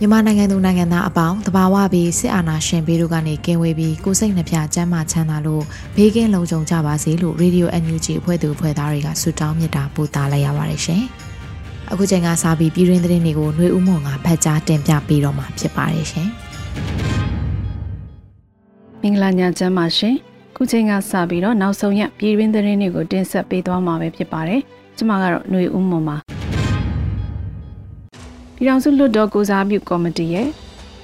မြန်မာနိုင်ငံသူနိုင်ငံသားအပေါင်းတဘာဝပြီးစစ်အာဏာရှင်ဘေးတို့ကနေကင်းဝေးပြီးကိုစိတ်နှပြချမ်းသာချမ်းသာလို့ဘေးကင်းလုံခြုံကြပါစေလို့ Radio NUG အဖွဲ့သူအဖွဲ့သားတွေကဆုတောင်းမေတ္တာပို့သလိုက်ရပါတယ်ရှင်။အခုချိန်ကစပြီးပြည်တွင်းသတင်းတွေကိုຫນွေဦးမွန်ကဖတ်ကြားတင်ပြပေးတော့မှာဖြစ်ပါတယ်ရှင်။မင်္ဂလာညချမ်းပါရှင်။ခုချိန်ကစပြီးတော့နောက်ဆုံးရပြည်တွင်းသတင်းတွေကိုတင်ဆက်ပေးသွားမှာပဲဖြစ်ပါတယ်။ကျွန်မကတော့ຫນွေဦးမွန်ပါ။ ပြည်ထောင်စုလွှတ်တော်ကိုစားပြုကော်မတီရဲ့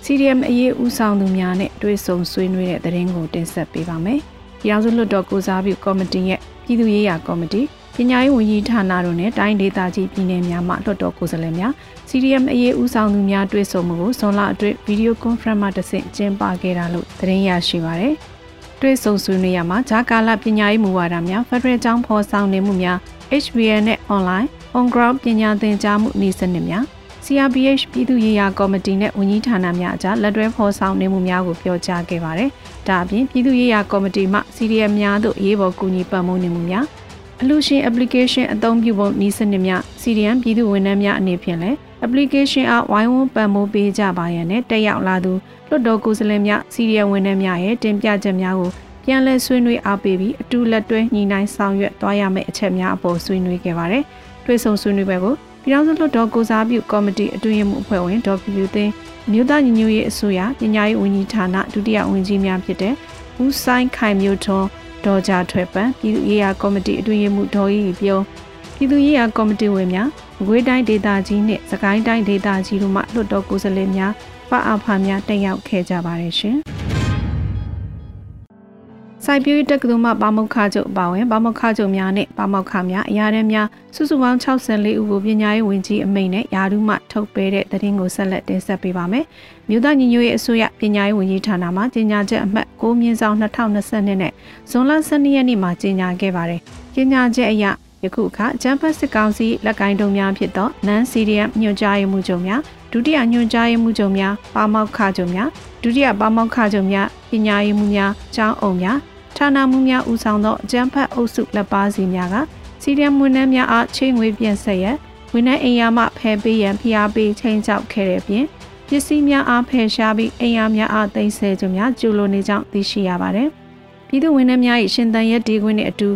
CDM အရေးဦးဆောင်သူများနဲ့တွေ့ဆုံဆွေးနွေးတဲ့သတင်းကိုတင်ဆက်ပေးပါမယ်။ပြည်ထောင်စုလွှတ်တော်ကိုစားပြုကော်မတီရဲ့ပြည်သူ့ရေးရာကော်မတီပညာရေးဝန်ကြီးဌာနတို့နဲ့တိုင်းဒေသကြီးပြည်နယ်များမှလွှတ်တော်ကိုယ်စားလှယ်များ CDM အရေးဦးဆောင်သူများတွေ့ဆုံမှုကိုဇွန်လအတွင်းဗီဒီယိုကွန်ဖရင့်မှတဆင့်ကျင်းပခဲ့တာလို့သတင်းရရှိပါရယ်။တွေ့ဆုံဆွေးနွေးရမှာဂျာကာလပညာရေးမူဝါဒများ Federal ကျောင်းဖော်ဆောင်နေမှုများ HBN နဲ့ online on ground ပညာသင်ကြားမှုနည်းစနစ်များ CRPH ပြည်သူ့ရေးရာကော်မတီနဲ့ဝန်ကြီးဌာနများအကြားလက်တွဲဖော်ဆောင်နေမှုများကိုပြောကြားခဲ့ပါတယ်။ဒါအပြင်ပြည်သူ့ရေးရာကော်မတီမှ CDM များသို့အရေးပေါ်ကူညီပံ့ပိုးနေမှုများအလူရှင် application အသုံးပြုပုံနည်းစနစ်များ CDM ပြည်သူဝန်ထမ်းများအနေဖြင့်လည်း application အားဝိုင်းဝန်းပံ့ပိုးပေးကြပါရန်နဲ့တက်ရောက်လာသူလွှတ်တော်ကိုယ်စားလှယ်များ CDM ဝန်ထမ်းများရဲ့တင်ပြချက်များကိုပြန်လည်ဆွေးနွေးအားပေးပြီးအတူလက်တွဲညီနိုင်ဆောင်ရွက်သွားရမယ့်အချက်များအပေါ်ဆွေးနွေးခဲ့ပါတယ်။တွေ့ဆုံဆွေးနွေးပွဲကို ပြည်ထောင်စုလွှတ်တော်ကိုစားပြုကော်မတီအတွင်းရေးမှူးအဖွဲ့ဝင်ဒေါ်ဖြူဖြူသိန်းမြို့သားညီညွတ်ရေးအစိုးရပညာရေးဝန်ကြီးဌာနဒုတိယဝန်ကြီးများဖြစ်တဲ့ဦးဆိုင်ခိုင်မျိုးထွန်းဒေါ်ကြထွယ်ပန်ပြည်သူ့ရေးရာကော်မတီအတွင်းရေးမှူးဒေါ်ရီပြုံးပြည်သူ့ရေးရာကော်မတီဝင်များငွေတိုင်းဒေသကြီးနှင့်စကိုင်းတိုင်းဒေသကြီးတို့မှလွှတ်တော်ကိုယ်စားလှယ်များပအဖများတက်ရောက်ခဲ့ကြပါတယ်ရှင်။ စိုက်ပျိုးရေးတက္ကသိုလ်မှပါမောက္ခချုပ်ပါဝင်ပါမောက္ခချုပ်များနဲ့ပါမောက္ခများအရာတန်းများစုစုပေါင်း64ဦးကိုပညာရေးဝန်ကြီးအမိန့်နဲ့ယာဒုမှထုတ်ပေးတဲ့သတင်းကိုဆက်လက်တင်ဆက်ပေးပါမယ်။မြို့သားညီညွတ်ရေးအစိုးရပညာရေးဝန်ကြီးဌာနမှကြေညာချက်အမှတ်6မြင်းဆောင်2022နဲ့ဇွန်လ12ရက်နေ့မှာကြေညာခဲ့ပါတယ်။ကြေညာချက်အရယခုအခါဂျမ်ဖတ်စစ်ကောင်စီလက်ကင်တုံများဖြစ်သောနန်စီရီယမ်ညွှန်ကြားရေးမှူးချုပ်များဒုတိယညွှန်ကြားရေးမှူးချုပ်များပါမောက္ခချုပ်များဒုတိယပါမောက္ခချုပ်များပညာရေးမှူးများကျောင်းအုံများ ဌာနမှုများဦးဆောင်သောအကြံဖတ်အုပ်စုလက်ပါစီများကစီရီယမ်ဝန်ထမ်းများအားချိန်ငွေပြန်ဆက်ရဝန်ထမ်းအိမ်ယာမှဖယ်ပေးရန်ဖိအားပေးချိန်ချောက်ခဲ့တဲ့ပြင်ပစ္စည်းများအားဖယ်ရှားပြီးအိမ်ယာများအားသိမ်းဆည်းခြင်းများကျူလိုနေကြောင်းသိရှိရပါတယ်။ပြည်သူဝန်ထမ်းများ၏ရှင်သန်ရက်ဒီခွင့်နှင့်အတူ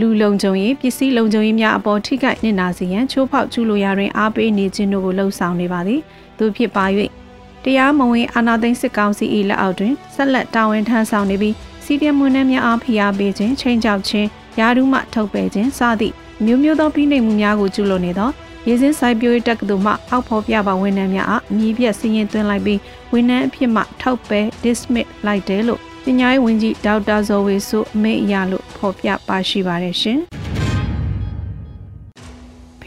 လူလုံခြုံရေးပစ္စည်းလုံခြုံရေးများအပေါ်ထိခိုက်နစ်နာစေရန်ချိုးဖောက်ကျူလိုရာတွင်အားပေးနေခြင်းတို့ကိုလှုံ့ဆော်နေပါသည်။သူဖြစ်ပါ၍တရားမဝင်အာဏာသိမ်းစစ်ကောင်စီ၏လက်အောက်တွင်ဆက်လက်တာဝန်ထမ်းဆောင်နေပြီး စီဒီအမ်ဝန်ထမ်းများအားဖိအားပေးခြင်းချိန်ချောက်ခြင်းယာရုမှထုတ်ပယ်ခြင်းစသည့်မျိုးမျိုးသောဖိနှိပ်မှုများကိုကျူးလွန်နေသောရေစင်းဆိုင်ပြိုးတက္ကသိုလ်မှအောက်ဖော်ပြပါဝန်ထမ်းများအားအမည်ပြစီရင်သွင်းလိုက်ပြီးဝန်ထမ်းအဖြစ်မှထောက်ပယ် dismiss လိုက်တယ်လို့ပညာရေးဝန်ကြီးဒေါက်တာဇော်ဝေဆိုအမိန့်အရလို့ဖော်ပြပါရှိပါတယ်ရှင်။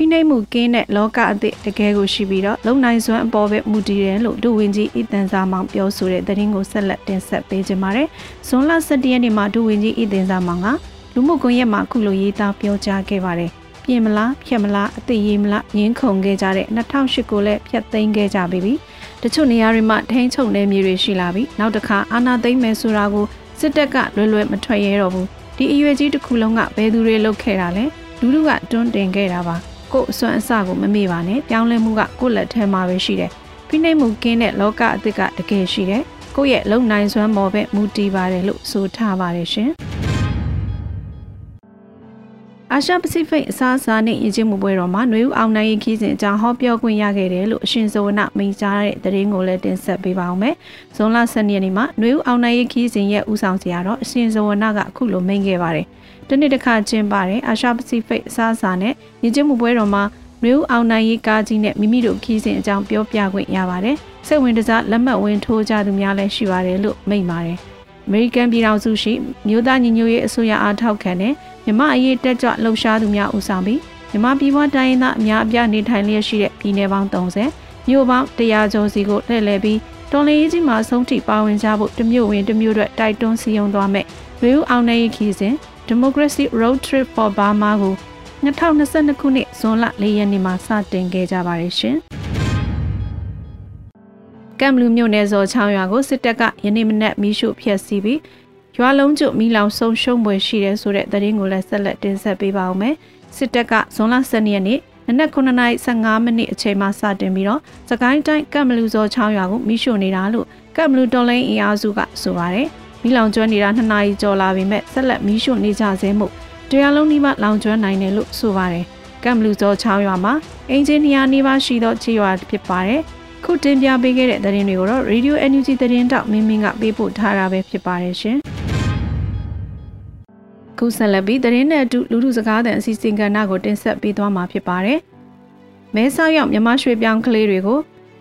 ဖိနှိပ်မှုကင်းတဲ့လောကအသည့်တကယ်ကိုရှိပြီးတော့လုံနိုင်စွမ်းအပေါ်ပဲမူတည်တယ်လို့ဒုဝန်ကြီးအီတန်စာမောင်ပြောဆိုတဲ့သတင်းကိုဆက်လက်တင်ဆက်ပေးကြပါမယ်။ဇွန်လ17ရက်နေ့မှာဒုဝန်ကြီးအီတန်စာမောင်ကလူမှုကွန်ရက်မှာခုလိုရေးသားပြောကြားခဲ့ပါတယ်။ပြင်မလားဖြတ်မလားအသိရေးမလားရင်းခုန်ခဲ့ကြတဲ့2008ကိုလည်းဖြတ်သိမ်းခဲ့ကြပြီပြီ။တချို့နေရာတွေမှာထိန်းချုပ်နေမြေတွေရှိလာပြီးနောက်တစ်ခါအာဏာသိမ်းမယ်ဆိုတာကိုစစ်တပ်ကလွယ်လွယ်မထွက်ရဲတော့ဘူး။ဒီအရွယ်ကြီးတစ်ခုလုံးကဘယ်သူတွေလုပ်ခဲ့တာလဲ။လူလူကတွန်းတင်ခဲ့တာပါ။ ကို့အစွမ်းအစကိုမမေ့ပါနဲ့ပြောင်းလဲမှုကကို့လက်ထဲမှာပဲရှိတယ်ဖိနှိပ်မှုကင်းတဲ့လောကအသစ်ကတကယ်ရှိတယ်ကို့ရဲ့လုံနိုင်စွမ်းမော်ပဲမူတည်ပါတယ်လို့ဆိုထားပါတယ်ရှင်အာရှပစိဖိတ်အစားအစာနဲ့ယဉ်ကျေးမှုပွဲတော်မှာနှွေဦးအောင်နိုင်ရေးခီးစဉ်အကြောင်းဟောပြောခွင့်ရခဲ့တယ်လို့အရှင်ဇဝနမိန့်ကြားတဲ့သတင်းကိုလည်းတင်ဆက်ပေးပါောင်းမယ်။ဇွန်လ12ရက်နေ့မှာနှွေဦးအောင်နိုင်ရေးခီးစဉ်ရဲ့ဦးဆောင်စရာတော့အရှင်ဇဝနကအခုလိုမိန့်ခဲ့ပါတယ်။ တနေ့တစ်ခါကျင်းပတဲ့အာရှပစိဖိတ်အစားအစာနဲ့ယဉ်ကျေးမှုပွဲတော်မှာຫນွေဦးအောင်နိုင်ရေးကားကြီးနဲ့မိမိတို့ခီးစဉ်အကြောင်းပြောပြခွင့်ရပါတယ်။စိတ်ဝင်စားလက်မှတ်ဝင်ထိုးကြသူများလည်းရှိပါတယ်လို့မိန့်ပါတယ်။အမေရိကန်ပြည်ထောင်စုရှိမြို့သားညီညွတ်ရေးအစိုးရအားထောက်ခံတဲ့မြမအရေးတက်ကြွလှုပ်ရှားသူများဦးဆောင်ပြီးမြမပြည်မတိုင်းရင်းသားအများအပြားနေထိုင်လျက်ရှိတဲ့ပြည်내ပေါင်း30မြို့ပေါင်း100ကျော်စီကိုလှည့်လည်ပြီးတော်လင်းကြီးမှာဆုံးထိပါဝင်ကြဖို့တမျိုးဝင်တမျိုးအတွက်တိုက်တွန်းစီရင်သွားမယ်။ရေဦးအောင်နေခီစဉ် Democracy Road Trip for Burma ကို2022ခုနှစ်ဇွန်လ4ရက်နေ့မှာစတင်ခဲ့ကြပါတယ်ရှင်။ကမ်ဘလူမြို့နယ်စော်ချောင်းရွာကိုစစ်တပ်ကယနေ့မနက်မီးရှို့ဖျက်ဆီးပြီးရွာလုံးကျွမီးလောင်ဆုံးရှုံးပွဲရှိတယ်ဆိုတဲ့သတင်းကိုလည်းဆက်လက်တင်ဆက်ပေးပါဦးမယ်။စစ်တပ်ကဇွန်လ12ရက်နေ့နနက်9:15မိနစ်အချိန်မှစတင်ပြီးတော့စကိုင်းတိုင်းကမ်ဘလူစော်ချောင်းရွာကိုမီးရှို့နေတာလို့ကမ်ဘလူတော်လိုင်းအင်အားစုကဆိုပါတယ်။ မီးလောင်ကျွမ်းနေတာ2နာရီကျော်လာပြီမဲ့ဆက်လက်မီးရှို့နေကြဆဲမို့တရားလုံးဒီမှလောင်ကျွမ်းနိုင်တယ်လို့ဆိုပါတယ်။ကမ်ဘလူစော်ချောင်းရွာမှာအင်ဂျင်နီယာနေပါရှိသောခြေရွာဖြစ်ပါတယ်။ခုတင်ပြပေးခဲ့တဲ့သတင်းတွေကိုတော့ Radio NUG သတင်းတောက်မင်းမင်းကပေးပို့ထားတာပဲဖြစ်ပါတယ်ရှင်။ခုဆက်လက်ပြီးသတင်းနဲ့အတူလူထုစကားသံအစီအစဉ်ကဏ္ဍကိုတင်ဆက်ပေးသွားမှာဖြစ်ပါတယ်။မဲဆောက်ရောက်မြမရွှေပြောင်းကလေးတွေကို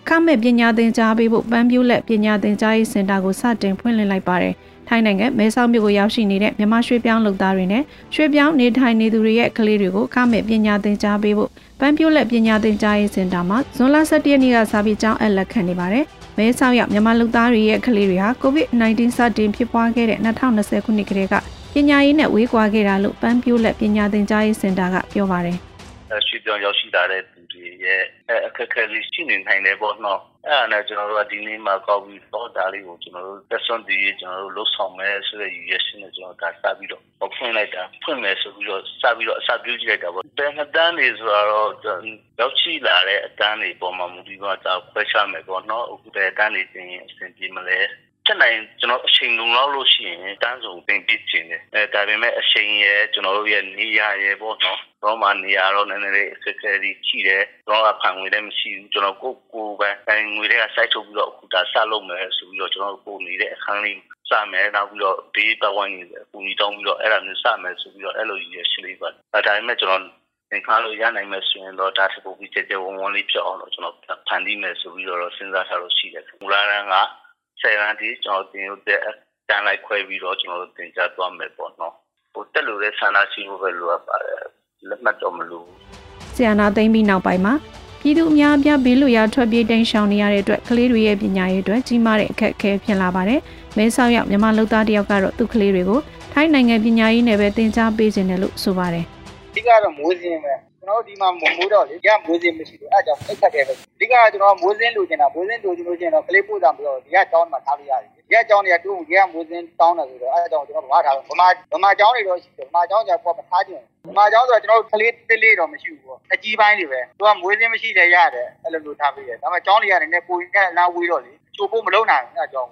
ခမဲ့ပညာသင်ကြားပေးဖို့ပန်းပြိုးလက်ပညာသင်ကြားရေးစင်တာကိုစတင်ဖွင့်လှစ်လိုက်ပါတယ်။ ထိုင်းနိုင်ငံမဲဆောက်မြို့ကိုရောက်ရှိနေတဲ့မြန်မာရွှေပြောင်းလုပ်သားတွေနဲ့ရွှေပြောင်းနေထိုင်နေသူတွေရဲ့ကလေးတွေကိုခမဲ့ပညာသင်ကြားပေးဖို့ပန်းပြိုးလက်ပညာသင်ကြားရေးစင်တာမှာဇွန်လ17ရက်နေ့ကစပြီးကျောင်းအပ်လက်ခံနေပါတယ်။မဲဆောက်ရောက်မြန်မာလူသားတွေရဲ့ကလေးတွေဟာ COVID-19 စတင်ဖြစ်ပွားခဲ့တဲ့2020ခုနှစ်ကတည်းကပညာရေးနဲ့ဝေးကွာခဲ့တာလို့ပန်းပြိုးလက်ပညာသင်ကြားရေးစင်တာကပြောပါတယ်။ရွှေပြောင်းရောက်ရှိလာတဲ့သူ တွေရဲ့အခက်အခဲလေးရှိနေနိုင်တယ်ပေါ့နော်။အဲ့ဒါနဲ့ကျွန်တော်တို့ကဒီနေ့မှာကောက်ပြီးတော့ဒါလေးကိုကျွန်တော်တို့သက်စွန်ဒီရေးကျွန်တော်တို့လှုပ်ဆောင်မယ်ဆိုတဲ့ရည်ရွယ်ချက်နဲ့ကျွန်တော်ဒါစပြီးတော့ဖွင့်လိုက်တာဖွင့်မယ်ဆိုပြီးတော့စပြီးတော့အစပြုကြည့်လိုက်တာပေါ့။ဘယ်နှစ်တန်းနေဆိုတော့ရောက်ရှိလာတဲ့အတန်းတွေပေါ်မှာမူတည်တော့ဒါခွဲခြားမယ်ပေါ့နော်။အခုတည်းအတန်းတွေတင်ရင်အဆင်ပြေမလဲချက်နိုင်ကျွန်တော်အချိန်လုံလောက်လို့ရှိရင်တန်းစုံတင်ပြခြင်းတယ်အဲဒါပေမဲ့အချိန်ရဲ့ကျွန်တော်တို့ရဲ့နေရာရဲ့ပေါ့နော် တော့မှနေရာတော့နည်းနည်းလေးအခက်အခဲကြီးရှိတယ်တော့အဖန်ငွေလည်းမရှိဘူးကျွန်တော်ကိုကိုပဲအဲငွေတွေကစိုက်ထုတ်ပြီးတော့အခုဒါဆက်လုပ်မယ်ဆိုပြီးတော့ကျွန်တော်ကိုနေတဲ့အခန်းလေးစမယ်နောက်ပြီးတော့ဒီပဝိုင်းကြီးအကူကြီးတောင်းပြီးတော့အဲ့ဒါမျိုးစမယ်ဆိုပြီးတော့အဲ့လိုရည်ရှိလေးပါဒါဒါပေမဲ့ကျွန်တော်သင်္ခါလို့ရနိုင်မယ်ဆိုရင်တော့ဒါစပုတ်ပြီးကြကြဝဝလေးဖြစ်အောင်တော့ကျွန်တော်ဖန်တီးမယ်ဆိုပြီးတော့စဉ်းစားထားလို့ရှိတယ်မူလာရန်ကဆယ်ရန်ဒီကျွန်တော်တင်ရတဲ့တန်လိုက်ခွဲပြီးတော့ကျွန်တော်တို့တင်ကြသွားမယ်ပေါ့နော်ဟိုတက်လို့တဲ့ဆန္ဒရှိဖို့ပဲလိုအပ်ပါတယ် လက်မှတ်တော့မလိုဆီယနာသိမ့်ပြီးနောက်ပိုင်းမှာပြည်သူအများအပြားဘေးလွတ်ရာထွက်ပြေးတိမ်းရှောင်နေရတဲ့အတွက်ကလေးတွေရဲ့ပညာရေးအတွက်ကြီးမားတဲ့အခက်အခဲဖြစ်လာပါတယ်။မဲဆောက်ရောက်မြန်မာလူသားတယောက်ကတော့သူ့ကလေးတွေကိုထိုင်းနိုင်ငံပညာရေးနယ်ပဲသင်ကြားပေးခြင်းတယ်လို့ဆိုပါတယ်။အဓိကတော့မိုးစင်းပဲ ကျွန်တော်ဒီမှာမိုးတော့လေဒီကမိုးစင်းမရှိဘူးအဲအကြောင်းအိတ်ခတ်တယ်ပဲအဓိကကျွန်တော်မိုးစင်းလိုချင်တာမိုးစင်းလိုချင်လို့ရှိရင်တော့ကလေးပို့တာမလို့ဒီကကျောင်းမှာထားလို့ရတယ်ဒီကကျောင်းတွေကတူဒီကမိုးစင်းတောင်းတယ်ဆိုတော့အဲအကြောင်းကျွန်တော်ဘာထားဗမာဗမာကျောင်းတွေတော့ရှိတယ်ဗမာကျောင်းကျတော့မထားချင်ဗမာကျောင်းဆိုတော့ကျွန်တော်ကလေးတစ်လေးတော့မရှိဘူးပေါ့အကြီးပိုင်းတွေပဲသူကမိုးစင်းမရှိတယ်ရတယ်အဲ့လိုလိုထားပေးတယ်ဒါပေမဲ့ကျောင်းတွေကနေနဲ့ကိုကြီးနဲ့လာဝေးတော့လေချိုးဖို့မလုပ်နိုင်ဘူးအဲအကြောင်း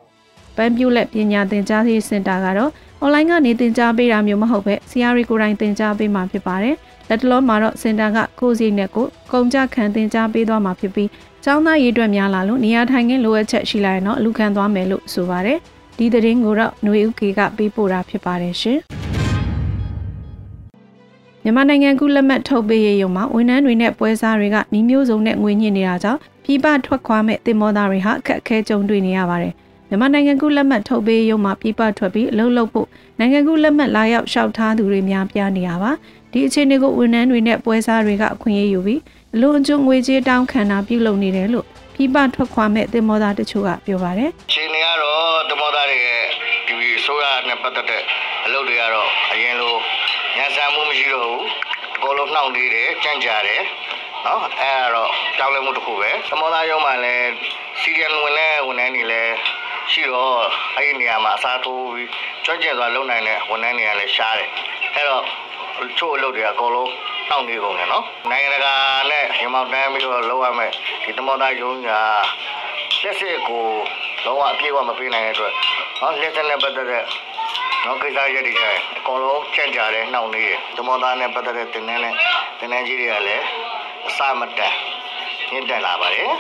ပန်းပြူလက်ပညာသင်ကြားရေးစင်တာကတော့ online ကနေသင်ကြားပေးတာမျိုးမဟုတ်ပဲဆရာတွေကိုယ်တိုင်သင်ကြားပေးမှာဖြစ်ပါတယ်။ လက်တလုံးမှာတော့စင်တာကကိုယ်စီနဲ့ကိုကုန်ကြခံတင်ကြားပေးသွားမှာဖြစ်ပြီးကျောင်းသားရေးအတွက်များလာလို့နေရာထိုင်ခင်းလိုအပ်ချက်ရှိလာရင်တော့အလူခံသွားမယ်လို့ဆိုပါတယ်ဒီသတင်းကိုတော့ຫນွေဥကေကပေးပို့တာဖြစ်ပါတယ်ရှင်မြန်မာနိုင်ငံကူလက်မှတ်ထုတ်ပေးရေးရုံမှာဝန်ထမ်းတွေနဲ့ပွဲစားတွေကနှီးမျိုးစုံနဲ့ငွေညှစ်နေတာကြောင့်ပြည်ပထွက်ခွာမဲ့တင်မောသားတွေဟာအခက်အခဲကြုံတွေ့နေရပါတယ်မြန်မာနိုင်ငံကူလက်မှတ်ထုတ်ပေးရုံမှာပြည်ပထွက်ပြီးအလုပ်လုပ်ဖို့နိုင်ငံကူလက်မှတ်လာရောက်လျှောက်ထားသူတွေများပြားနေရပါ ဒီအခြေအနေကိုဝန်ထမ်းတွေနဲ့ပွဲစားတွေကအခွင့်အရေးယူပြီးအလွန်အကျွံငွေကြေးတောင်းခံတာပြုလုပ်နေတယ်လို့ပြည်ပထွက်ခွာမဲ့တင်မောသားတချို့ကပြောပါတယ်။အခြေအနေကတော့တင်မောသားတွေရဲ့ဒီအစိုးရနဲ့ပတ်သက်တဲ့အလုပ်တွေကတော့အရင်လိုညံစမ်းမှုမရှိတော့ဘူး။အကုန်လုံးနှောင့်နေတယ်ကြံ့ကြာတယ်။နော်အဲကတော့ကြောင်းလဲမှုတစ်ခုပဲ။တင်မောသားရုံးမှာလည်းစီရီယယ်ဝင်လဲဝန်ထမ်းတွေလည်းရှိတော့အဲ့ဒီနေရာမှာအစားထိုးပြီးကျွမ်းကျင်စွာလုပ်နိုင်တဲ့ဝန်ထမ်းတွေကလည်းရှားတယ်။အဲ့တော့ ချို့အလုပ်တွေအကုန်လုံးတောင်းနေကုန်တယ်နော်နိုင်ငံတကာနဲ့ရမောက်တန်းပြီးတော့လောက်ရမယ်ဒီတမောသားယုံကလက်စစ်ကိုလုံးဝအပြည့်အဝမပေးနိုင်တဲ့အတွက်နော်လက်စစ်နဲ့ပတ်သက်တဲ့နောက်ကိစ္စရက်တွေကျရင်အကုန်လုံးကြက်ကြတယ်နှောင့်နေတယ်တမောသားနဲ့ပတ်သက်တဲ့တင်နှန်းနဲ့တင်နှန်းကြီးတွေကလည်းအစမတန်ညှင့်တက်လာပါတယ်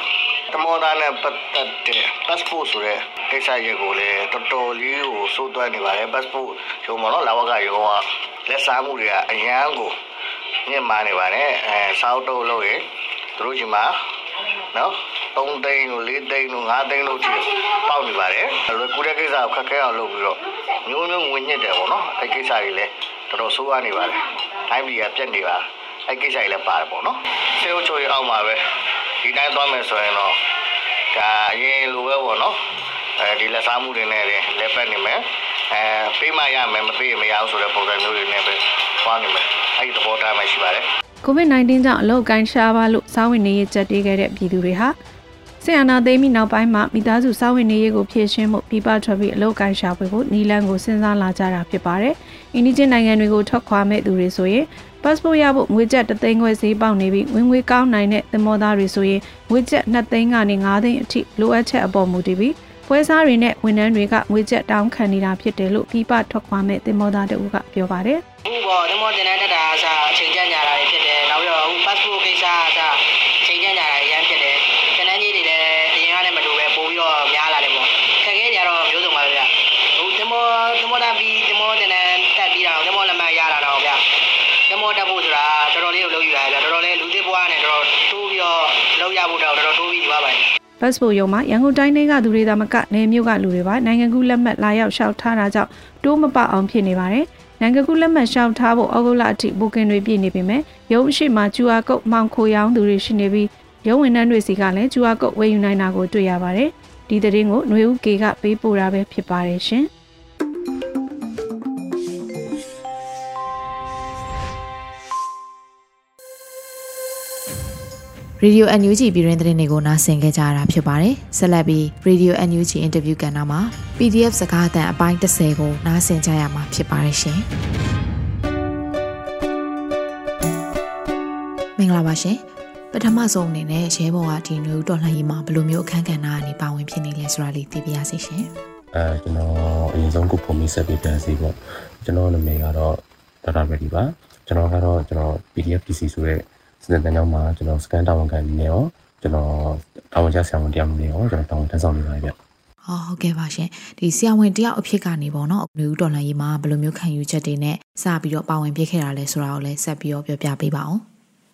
တမောသားနဲ့ပတ်သက်တဲ့ passport ဆိုတဲ့ကိစ္စရက်ကိုလည်းတော်တော်လေးကိုစိုးသွမ်းနေပါတယ် passport ရုံမနော်လာဝကရုံကလက်စားမှုတွေကအရန်ကိုညှင့်မာနေပါတယ်အဲစောက်တုပ်လို့ရသူတို့ဒီမှာနော်3သိန်းလို့4သိန်းလို့5သိန်းလို့ထိပေါက်နေပါတယ်လွယ်ကူတဲ့ကိစ္စကိုခက်ခဲအောင်လုပ်ပြီးတော့မျိုးမျိုးဝင်ညစ်တယ်ပေါ့နော်အဲကိစ္စတွေလည်းတော်တော်ဆိုးရနေပါတယ်တိုင်းပြည်ကပြက်နေပါအဲကိစ္စတွေလည်းပါတယ်ပေါ့နော်စေအုပ်ချုပ်ရေးအောက်မှာပဲ ဒီတိုင်းသွားမယ်ဆိုရင်တော့ဒါအရင်လိုပဲပေါ့နော်အဲဒီလက်စားမှုတွေနဲ့လည်းလက်ပတ်နေမယ်အဲပေးမရမယ်မပေးမရအောင်ဆိုတဲ့ပုံစံမျိုးတွေနဲ့ပဲသွားနေမယ်အဲဒီသဘောထားမှရှိပါတယ် COVID-19 ကြောင့်အလုပ်ကိုင်းရှားပါလို့စားဝင်နေရချက်တေးခဲ့တဲ့ပြည်သူတွေဟာဆီယနာသိမ်းပြီးနောက်ပိုင်းမှာမိသားစုစားဝင်နေရေးကိုဖြည့်ရှင်းမှုပြပထွက်ပြီးအလုပ်ကိုင်းရှားပွဲကိုနီလန်ကိုစဉ်းစားလာကြတာဖြစ်ပါတယ်။အင်းဒီချင်းနိုင်ငံတွေကိုထွက်ခွာမဲ့သူတွေဆိုရင် passport ရဖို့ငွေကျပ်3သိန်းခွဲဈေးပေါက်နေပြီးဝင်ငွေကောင်းနိုင်တဲ့သင်္ဘောသားတွေဆိုရင်ငွေကျပ်2သိန်းကနေ5သိန်းအထိလိုအပ်ချက်အပေါ်မူတည်ပြီးပွဲစားတွေနဲ့ဝန်ထမ်းတွေကငွေကျပ်တောင်းခံနေတာဖြစ်တယ်လို့ပြပထွက်ခွာမဲ့သင်္ဘောသားတို့ကပြောပါတယ်။အခုပေါ့ဒီမောတင်တဲ့တက်တာအစားအချိန်ကျညာတာတွေဖြစ်တယ်နောက်ပြီးတော့အခု passport ကိစ္စအစားအချိန်ကျညာတာတွေရမ်းဖြစ်တယ်တန်းတန်းကြီးတွေလည်းအရင်ကလည်းမလိုပဲပို့ပြီးတော့များလာတယ်ပေါ့ခက်ခဲကြတော့မျိုးစုံပါပဲဗျအခုဒီမောဒီမောတာပြီးဒီမောတင်တဲ့တက်ပြီးတော့ဒီမောလက်မှတ်ရလာတော့ဗျဒီမောတက်ဖို့ဆိုတာတော်တော်လေးကိုလုပ်ယူရတယ်ဗျတော်တော်လေးလူသစ်ဘွားနဲ့တော်တော်တိုးပြီးတော့လုပ်ရဖို့တော့တော်တော်တိုးပြီးယူရပါတယ် ဘတ်စပိုရုံမှာရန်ကုန်တိုင်းတွေကသူတွေသာမကနေမြို့ကလူတွေပါနိုင်ငံကူးလက်မှတ်လာရောက်ရှောက်ထားတာကြောင့်တိုးမပအောင်ဖြစ်နေပါတယ်။နိုင်ငံကူးလက်မှတ်ရှောက်ထားဖို့ဩဂုတ်လအထိဘူကင်တွေပြည့်နေပေမဲ့ရုံးရှိမှာ QR code မှောင်ခိုရောင်းသူတွေရှိနေပြီးရုံးဝန်ထမ်းတွေစီကလည်း QR code ဝယ်ယူနိုင်တာကိုတွေ့ရပါတယ်။ဒီသတင်းကိုຫນွေဦးကေကပေးပို့တာပဲဖြစ်ပါတယ်ရှင်။ Radio NUG ပြည်တွင်သတင်းတွေကိုနားဆင်ကြကြရတာဖြစ်ပါတယ်။ဆက်လက်ပြီး Radio NUG Interview ကဏ္ဍမှာ PDF စကားအသံအပိုင်း30ကိုနားဆင်ကြရမှာဖြစ်ပါတယ်ရှင်။မင်္ဂလာပါရှင်။ပထမဆုံးအနေနဲ့ရဲဘော်ကဒီမျိုးတော်လှန်ရေးမှာဘယ်လိုမျိုးအခန်းကဏ္ဍကနေပါဝင်ဖြစ်နေလဲဆိုတာလေးသိပြရစီရှင်။အဲကျွန်တော်အရင်ဆုံးကိုပုံမိဆက်ပေးပြန်စီပေါ့ကျွန်တော်နာမည်ကတော့ဒေါက်တာရဒီပါကျွန်တော်ကတော့ကျွန်တော် PDF PC ဆိုတဲ့ စနစ်တန်းကြောင်းမှာကျွန်တော် scan တာဝန်ခံနေရောကျွန်တော်တာဝန်ကျဆရာဝန်တရားနေရောကျွန်တော်တာဝန်ထမ်းဆောင်နေပါတယ်ဗျဟောဟုတ်ကဲ့ပါရှင်ဒီဆရာဝန်တယောက်အဖြစ်ကနေပေါ့နော်လူဦးတော်လှန်ရေးမှာဘယ်လိုမျိုးခံယူချက်တွေနဲ့စပြီးတော့ပါဝင်ပြစ်ခဲ့တာလဲဆိုတာကိုလည်းဆက်ပြီးတော့ပြောပြပေးပါအောင်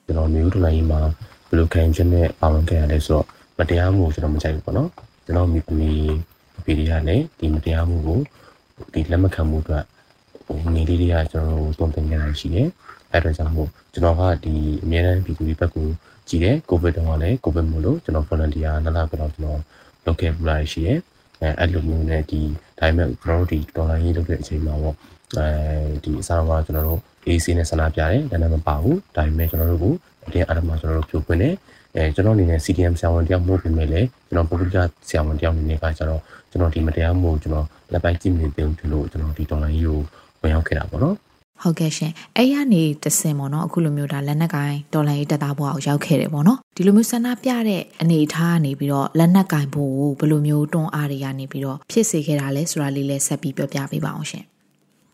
ကျွန်တော်မျိုးထလိုင်းမှာဘယ်လိုခံယူချက်နဲ့ပါဝင်ခဲ့ရလဲဆိုတော့မတရားမှုကိုကျွန်တော်မကြိုက်ဘူးပေါ့နော်ကျွန်တော်မိသမီးဗီဒီယိုနဲ့ဒီမတရားမှုကိုဒီလက်မခံမှုအတွက်ဟိုနေလေးတွေကကျွန်တော်တို့သုံးသပ်နေရရှိတယ် အဲ့တော့ကြောင့်မို့ကျွန်တော်ကဒီအများအားပြည်သူတွေဘက်ကိုကြည့်တယ်ကိုဗစ်တုန်းကလည်းကိုဗစ်မို့လို့ကျွန်တော် volunteer နှစ်လကတော့ကျွန်တော်လုပ်ခဲ့ပလာရှိတယ်အဲအဲ့လိုမျိုးနဲ့ဒီဒါပေမဲ့ကျွန်တော်တို့ဒီ dollar ရေးလုပ်တဲ့အချိန်မှာပေါ့အဲဒီအစားကကျွန်တော်တို့ AC နဲ့ဆန္ဒပြတယ်ဒါနဲ့မပါဘူးဒါပေမဲ့ကျွန်တော်တို့ကိုအတင်းအဓမ္မကျွန်တော်တို့ဖြိုခွင်းတယ်အဲကျွန်တော်အနေနဲ့ CDM ဆရာဝန်တယောက်မဟုတ်ပေမဲ့လည်းကျွန်တော်ပုဂ္ဂလိကဆရာဝန်တယောက်အနေနဲ့ကကျွန်တော်ကျွန်တော်ဒီမတရားမှုကိုကျွန်တော်လက်ပိုက်ကြည့်နေတယ်လို့ကျွန်တော်ဒီ dollar ရေးကိုဝင်ရောက်ခဲ့တာပေါ့နော် ဟုတ်ကဲ့ရှင်အဲ့ရနေတစင်ပေါ့နော်အခုလိုမျိုးဒါလက်နက်ကင်တော်လိုင်းရေးတက်သားဘွားကိုရောက်ခဲ့တယ်ပေါ့နော်ဒီလိုမျိုးဆန္ဒပြတဲ့အနေအထားကနေပြီးတော့လက်နက်ကင်ဖို့ဘယ်လိုမျိုးတွန်းအားတွေကနေပြီးတော့ဖြစ်စေခဲ့တာလဲဆိုတာလေးလည်းဆက်ပြီးပြောပြပေးပါအောင်ရှင်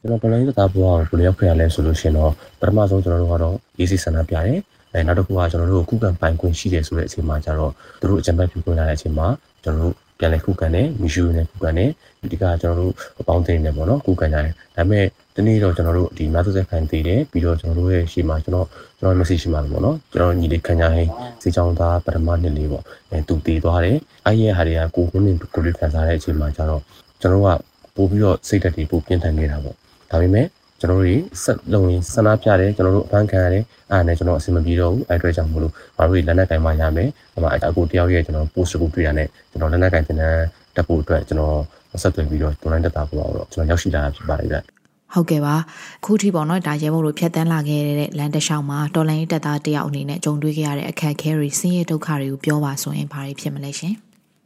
ကျွန်တော်တော်လိုင်းသက်သားဘွားကိုဘယ်လိုရောက်ခဲ့ရလဲဆိုလို့ရှိရင်တော့ပထမဆုံးကျွန်တော်တို့ကတော့ AC ဆန္ဒပြတယ်အဲနောက်တစ်ခုကကျွန်တော်တို့ခုခံပိုင်ခွင့်ရှိတယ်ဆိုတဲ့အချိန်မှာကျတော့သူတို့အကြံပေးပြုခွင့်လာတဲ့အချိန်မှာကျွန်တော်တို့ ပြန်လဲခုခံတယ်မီရှူနဲ့ခုခံတယ်ဒီကကျွန်တော်တို့အပေါင်းတင်နေပေါ့နော်ခုခံကြတယ်ဒါပေမဲ့ဒီနေ့တော့ကျွန်တော်တို့ဒီနာသဆက်ခံတည်တယ်ပြီးတော့ကျွန်တော်တို့ရဲ့ရှေ့မှာကျွန်တော်ကျွန်တော် message ရှိမှာပေါ့နော်ကျွန်တော်ညီလေးခံကြဟင်းစေချောင်းသားပထမနှစ်လေးပေါ့အဲသူတည်သွားတယ်အဲ့ရဲ့ဟာတွေကကိုကိုနဲ့ကိုလေးခံစားတဲ့အချိန်မှာကျတော့ကျွန်တော်တို့ကပို့ပြီးတော့စိတ်ဓာတ်တွေပို့ပြင်းထန်နေတာပေါ့ဒါပေမဲ့ ကျွန်တော်တို့တွေဆက်လုံးရင်ဆန္ဒပြတယ်ကျွန်တော်တို့အဖမ်းခံရတယ်အဲ့ဒါနဲ့ကျွန်တော်အဆင်မပြေတော့ဘူးအဲ့အတွက်ကြောင့်မလို့ငါတို့လက်နက်ကင်မှရမယ်ဒီမှာအကိုတယောက်ရဲ့ကျွန်တော် post ကိုတွေ့ရတဲ့ကျွန်တော်လက်နက်ကင်တင်တဲ့တက်ဖို့အတွက်ကျွန်တော်ဆက်သွယ်ပြီးတော့ online တက်တာပို့တော့ကျွန်တော်ရောက်ရှိလာတာဖြစ်ပါတယ်ဗျဟုတ်ကဲ့ပါခုထိပေါ့နော်ဒါရဲဘော်တို့ဖြတ်တန်းလာခဲ့တဲ့လမ်းတစ်လျှောက်မှာတော်လိုင်းရေးတက်သားတယောက်အနေနဲ့ကြုံတွေ့ခဲ့ရတဲ့အခက်အခဲတွေဆင်းရဲဒုက္ခတွေကိုပြောပါဆိုရင်ဘာတွေဖြစ်မလဲရှင်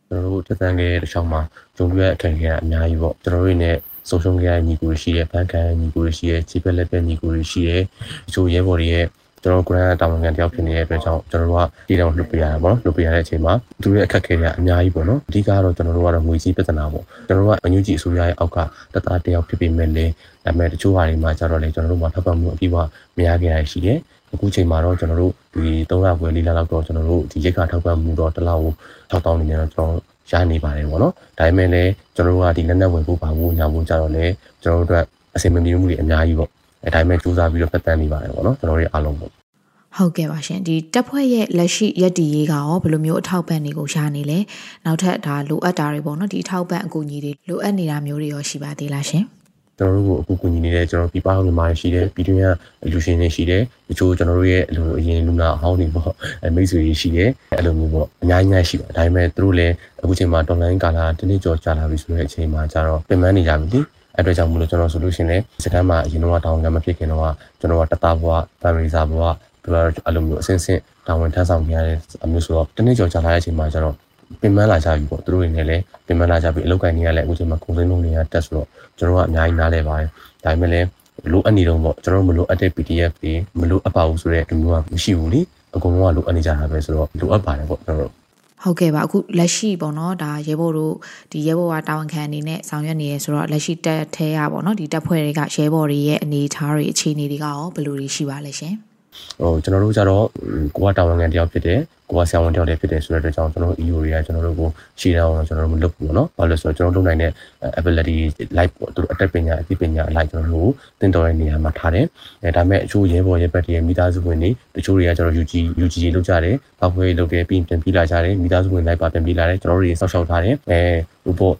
ကျွန်တော်တို့တက်တန်းခဲ့တဲ့တစ်ချောင်းမှာဂျုံပြရဲ့အခက်အခဲကအများကြီးပေါ့ကျွန်တော်တို့နဲ့ ဆုံးရှုံးခဲ့တဲ့ညီကိုတွေရှိတယ်ဖန်ခံညီကိုတွေရှိတယ်ခြေပက်လက်ပက်ညီကိုတွေရှိတယ်တချို့ရဲဘော်တွေရဲ့ကျွန်တော်ကိုယ်တိုင်တာဝန်ခံတယောက်ဖြစ်နေတဲ့အတွက်ကြောင့်ကျွန်တော်တို့ကဒီတောင်လှုပ်ပေးရတာပေါ့နော်လှုပ်ပေးရတဲ့အချိန်မှာသူရဲ့အခက်အခဲတွေကအများကြီးပေါ့နော်အဓိကတော့ကျွန်တော်တို့ကတော့ငွေကြီးပြဿနာပေါ့ကျွန်တော်တို့ကအညူကြီးအစိုးရရဲ့အောက်ကတသားတယောက်ဖြစ်ပေမဲ့လည်းဒါပေမဲ့တချို့ဟာတွေမှာကျတော့လေကျွန်တော်တို့မှာထောက်ပံ့မှုအပြည့်အဝမရခဲ့ရရှိတယ် အခုချိန်မှာတော့ကျွန်တော်တို့ဒီ3လခွဲ4လလောက်တော့ကျွန်တော်တို့ဒီရိတ်ခါထောက်ပံ့မှုတော့တစ်လောက်ကို6000နေနေတော့ကျွန်တော်ရနေပါတယ်ပေါ့နော်ဒါပေမဲ့လည်းကျွန်တော်တို့ကဒီလက်နက်ဝင်ဖို့ပါဖို့ညာဖို့ကြတော့လေကျွန်တော်တို့အတွက်အစီအမံမျိုးမှုတွေအများကြီးပေါ့အဲဒါပေမဲ့စူးစမ်းပြီးတော့ပတ်သက်နေပါတယ်ပေါ့နော်ကျွန်တော်တို့အားလုံးပေါ့ဟုတ်ကဲ့ပါရှင်ဒီတက်ဖွဲ့ရဲ့လက်ရှိရက်တီရေးကရောဘယ်လိုမျိုးအထောက်ပံ့တွေကိုရှာနေလဲနောက်ထပ်ဒါလိုအပ်တာတွေပေါ့နော်ဒီအထောက်ပံ့အကူအညီတွေလိုအပ်နေတာမျိုးတွေရောရှိပါသေးလားရှင် ကျွန်တော်တို့ကိုအခုကူညီနေတဲ့ကျွန်တော်ပြပအောင်မြန်မာရှိတယ်ပြည်တွင်းကလူရှင်တွေရှိတယ်တချို့ကျွန်တော်တို့ရဲ့အလိုအရင်လူနာအဟောင်းတွေပေါ့အဲမိတ်ဆွေတွေရှိတယ်အဲ့လိုမျိုးပေါ့အများကြီးများရှိပါတယ်ဒါပေမဲ့သူတို့လည်းအခုချိန်မှာ online ကာလာတနေ့ကျော်ကြာလာပြီဆိုတဲ့အချိန်မှာကျတော့ပြင်ပန်းနေကြပြီအဲ့အတွက်ကြောင့်မလို့ကျွန်တော်ဆိုလို့ရှိရင်လည်းစကန်မှာအရင်တော့တောင်းကမဖြစ်ခင်တော့ကျွန်တော်ကတတဘွား family စာဘွားသူတို့အဲ့လိုမျိုးအစင်းစင်းတာဝန်ထမ်းဆောင်နေရတဲ့အမျိုးဆိုတော့တနေ့ကျော်ကြာလာတဲ့အချိန်မှာကျတော့ ပင်ပန်းလာကြပြီပေါ့သူတို့တွေနဲ့လည်းပင်ပန်းလာကြပြီအလုပ်ကိုင်းနေရလဲအခုချိန်မှာကုန်စည်နှုန်းတွေကတက်ဆိုတော့ကျွန်တော်ကအများကြီးနားလဲပါတယ်ဒါပေမဲ့လည်းလိုအပ်နေတော့ပေါ့ကျွန်တော်မလိုအပ်တဲ့ PDF တွေမလိုအပ်ပါဘူးဆိုတဲ့လူမျိုးကမရှိဘူးလေအကုန်လုံးကလိုအပ်နေကြတာပဲဆိုတော့လိုအပ်ပါတယ်ပေါ့ကျွန်တော်တို့ဟုတ်ကဲ့ပါအခုလက်ရှိပေါ့နော်ဒါရဲဘော်တို့ဒီရဲဘော်ကတာဝန်ခံအနေနဲ့ဆောင်ရွက်နေရဆိုတော့လက်ရှိတက်ထဲရပေါ့နော်ဒီတက်ဖွဲ့တွေကရဲဘော်တွေရဲ့အနေအထားတွေအခြေအနေတွေကရောဘယ်လိုတွေရှိပါလဲရှင် ဟိုကျွန်တော်တို့ကြတော့ကိုကတာဝန်ခံတယောက်ဖြစ်တယ်ကိုကဆရာဝန်တယောက်တည်းဖြစ်တယ်ဆိုတဲ့အတွက်ကြောင့်ကျွန်တော်တို့ EO တွေကကျွန်တော်တို့ကိုရှေ့တော့ကျွန်တော်တို့မလုပ်ဘူးပေါ့နော်။ဘာလို့လဲဆိုတော့ကျွန်တော်တို့လုပ်နိုင်တဲ့ ability live ပေါ့သူတို့အတက်ပညာအသိပညာ live ကျွန်တော်တို့တင်တော်တဲ့နေရာမှာထားတယ်။အဲဒါမဲ့အချို့ရဲဘော်ရဲဘက်တွေမိသားစုဝင်တွေတချို့တွေကကျွန်တော် UG UG ရေလုပ်ကြတယ်။ပောက်ခွဲလုပ်တယ်ပြီးပြန်ပြီးလာကြတယ်မိသားစုဝင် live ပါပြန်ပြီးလာတယ်ကျွန်တော်တို့တွေစောက်ရှောက်ထားတယ်။အဲဟိုပေါ့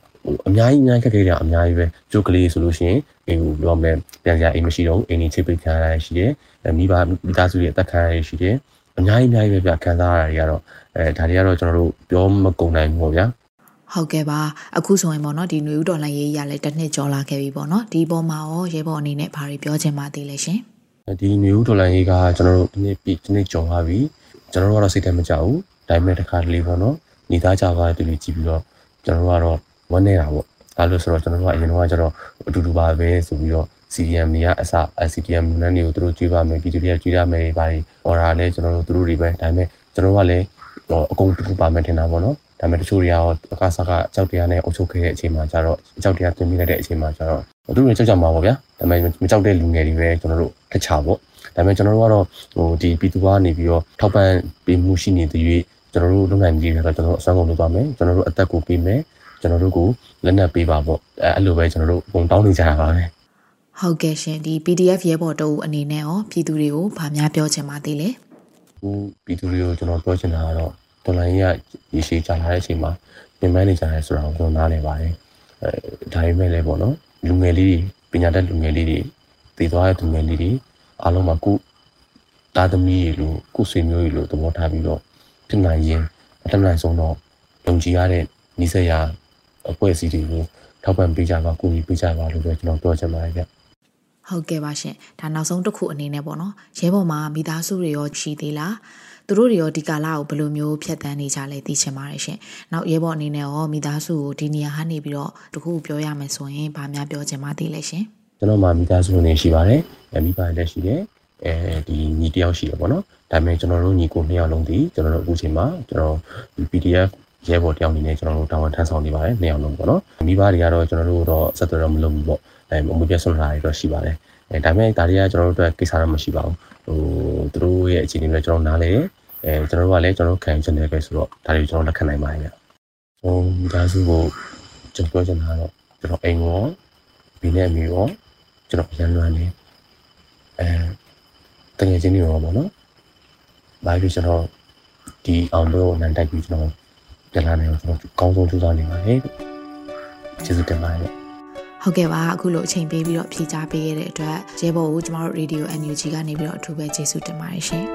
အများကြီးအများကြီးခက်ခဲကြအများကြီးပဲကျုပ်ကလေးဆိုလို့ရှိရင်ဟိုပြောမယ်ပြန်စရာအိမ်မရှိတော့ဘူးအိမ်ကြီးချိတ်ပိတ်ခံရတာရှိတယ်မိဘမိသားစုတွေအသက်ခံရတာရှိတယ်အများကြီးအများကြီးပဲပြခံစားရတာတွေကတော့အဲဒါတွေကတော့ကျွန်တော်တို့ပြောမကုန်နိုင်ဘူးပေါ့ဗျာဟုတ်ကဲ့ပါအခုဆိုရင်ပေါ့နော်ဒီຫນွေဥတော်လိုင်းရေးရလဲတစ်နှစ်ကျော်လာခဲ့ပြီပေါ့နော်ဒီပေါ်မှာရောရဲဘော်အနေနဲ့ဘာတွေပြောချင်ပါသေးလဲရှင်ဒီຫນွေဥတော်လိုင်းရေးကကျွန်တော်တို့ဒီနေ့ပြီဒီနေ့ကျော်လာပြီကျွန်တော်တို့ကတော့စိတ်ထဲမကြဘူးဒါပေမဲ့တစ်ခါတလေပေါ့နော်ညီသားကြပါတဲ့လူကြည့်ပြီးတော့ကျွန်တော်တို့ကတော့ ဝမ်းနေတာပေါ့ဒါလို့ဆိုတော့ကျွန်တော်တို့ကအရင်တော့ကျတော့အတူတူပါပဲဆိုပြီးတော့ CDM တွေကအစ CDM နန်းတွေကိုသူတို့ကြွေးပါမယ်ပြည်သူတွေကကြွေးရမယ်တွေပါတယ်ဟောတာလည်းကျွန်တော်တို့သူတို့တွေပဲဒါပေမဲ့ကျွန်တော်တို့ကလည်းအကုန်တူတူပါမယ်ထင်တာပေါ့နော်ဒါပေမဲ့တချို့တွေကတော့အကစားကအကြောက်တရားနဲ့အုပ်ချုပ်ခဲ့တဲ့အချိန်မှာကျတော့အကြောက်တရားတင်မိလိုက်တဲ့အချိန်မှာကျတော့သူတို့တွေကြောက်ကြမှာပေါ့ဗျာဒါပေမဲ့မကြောက်တဲ့လူငယ်တွေပဲကျွန်တော်တို့တစ်ခြားပေါ့ဒါပေမဲ့ကျွန်တော်တို့ကတော့ဟိုဒီပြည်သူကနေပြီးတော့ထောက်ပံ့ပေးမှုရှိနေတဲ့၍ကျွန်တော်တို့လုပ်နိုင်ပြီးတော့ကျွန်တော်တို့အစွမ်းကုန်လုပ်သွားမယ်ကျွန်တော်တို့အသက်ကိုပေးမယ် ကျွန်တော်တို့ကိုလက်နက်ပေးပါပေါ့အဲအဲ့လိုပဲကျွန်တော်တို့ပုံတောင်းနေကြတာပါပဲဟုတ်ကဲ့ရှင်ဒီ PDF ရဲဘော်တို့အနေနဲ့ရောပြည်သူတွေကိုဗာများပြောချင်ပါသေးလဲဟိုပြည်သူတွေကိုကျွန်တော်ပြောချင်တာကတော့တော်လိုင်းကြီးကရေရှည်ကြာလာတဲ့အချိန်မှာပြင်ပန်းနေကြတယ်ဆိုတာကိုကျွန်တော်နားလည်ပါတယ်အဲဒါပေမဲ့လည်းပေါ့နော်လူငယ်လေးတွေပညာတတ်လူငယ်လေးတွေတည်သွားတဲ့လူငယ်လေးတွေအားလုံးမှာကိုသားသမီးတွေလို့ကိုဆွေမျိုးတွေလို့သဘောထားပြီးတော့ဖြစ်နိုင်ရင်အတတ်နိုင်ဆုံးတော့ယုံကြည်ရတဲ့နီးစပ်ရာ အဖွဲ့အစည်းတွေကိုထောက်ပံ့ပေးကြပါကူညီပေးကြပါလို့ပဲကျွန်တော်ပြောချင်ပါတယ်ဗျဟုတ်ကဲ့ပါရှင်ဒါနောက်ဆုံးတစ်ခုအနေနဲ့ပေါ့နော်ရဲဘော်မှာမိသားစုတွေရောရှိသေးလားသူတို့တွေရောဒီကာလကိုဘယ်လိုမျိုးဖြတ်တန်းနေကြလဲသိချင်ပါတယ်ရှင်နောက်ရဲဘော်အနေနဲ့ရောမိသားစုကိုဒီနေရာကနေပြီးတော့တခုပြောရမယ်ဆိုရင်ဗာများပြောချင်ပါသေးလဲရှင်ကျွန်တော်မှာမိသားစုနေရှိပါတယ်အဲမိပါတယ်လည်းရှိတယ်အဲဒီညီတယောက်ရှိတယ်ပေါ့နော်ဒါပေမဲ့ကျွန်တော်တို့ညီကိုနှစ်ယောက်လုံးဒီကျွန်တော်တို့အခုချိန်မှာကျွန်တော် PDF ရဲဘော်တယောက်အနေနဲ့ကျွန်တော်တို့တာဝန်ထမ်းဆောင်နေပါတယ်နှစ်ယောက်လုံးပေါ့နော်မိဘတွေကတော့ကျွန်တော်တို့တော့ဆက်သွယ်တော့မလုပ်ဘူးပေါ့အဲအမှုပြဆွမ်းလာတွေတော့ရှိပါတယ်အဲဒါပေမဲ့ဒါတွေကကျွန်တော်တို့အတွက်ကိစ္စတော့မရှိပါဘူးဟိုသူတို့ရဲ့အခြေအနေတွေကျွန်တော်နားလဲအဲကျွန်တော်တို့ကလည်းကျွန်တော်ခံချင်တယ်ပဲဆိုတော့ဒါတွေကျွန်တော်လက်ခံနိုင်ပါတယ်ဗျဟိုမိသားစုကိုကျွန်တော်ပြောချင်တာတော့ကျွန်တော်အိမ်ရောဘီနဲ့အမျိုးရောကျွန်တော်ရန်လွမ်းနေအဲတကယ်ချင်းနေရောပေါ့နော်ဘာဖြစ်ကျွန်တော်ဒီအောင်တော့နန်တိုက်ပြီးကျွန်တော် ပြန်လာနိုင်အောင်ကျွန်တော်ကောင်းဆုံးကြိုးစားနေပါတယ်ကျေးဇူးတင်ပါတယ်ဟုတ်ကဲ့ပါအခုလိုအချိန်ပေးပြီးတော့ဖြေကြားပေးခဲ့တဲ့အတွက်ရဲဘော်ကိုကျမတို့ Radio NUG ကနေပြီးတော့အထူးပဲကျေးဇူးတင်ပါတယ်ရှင်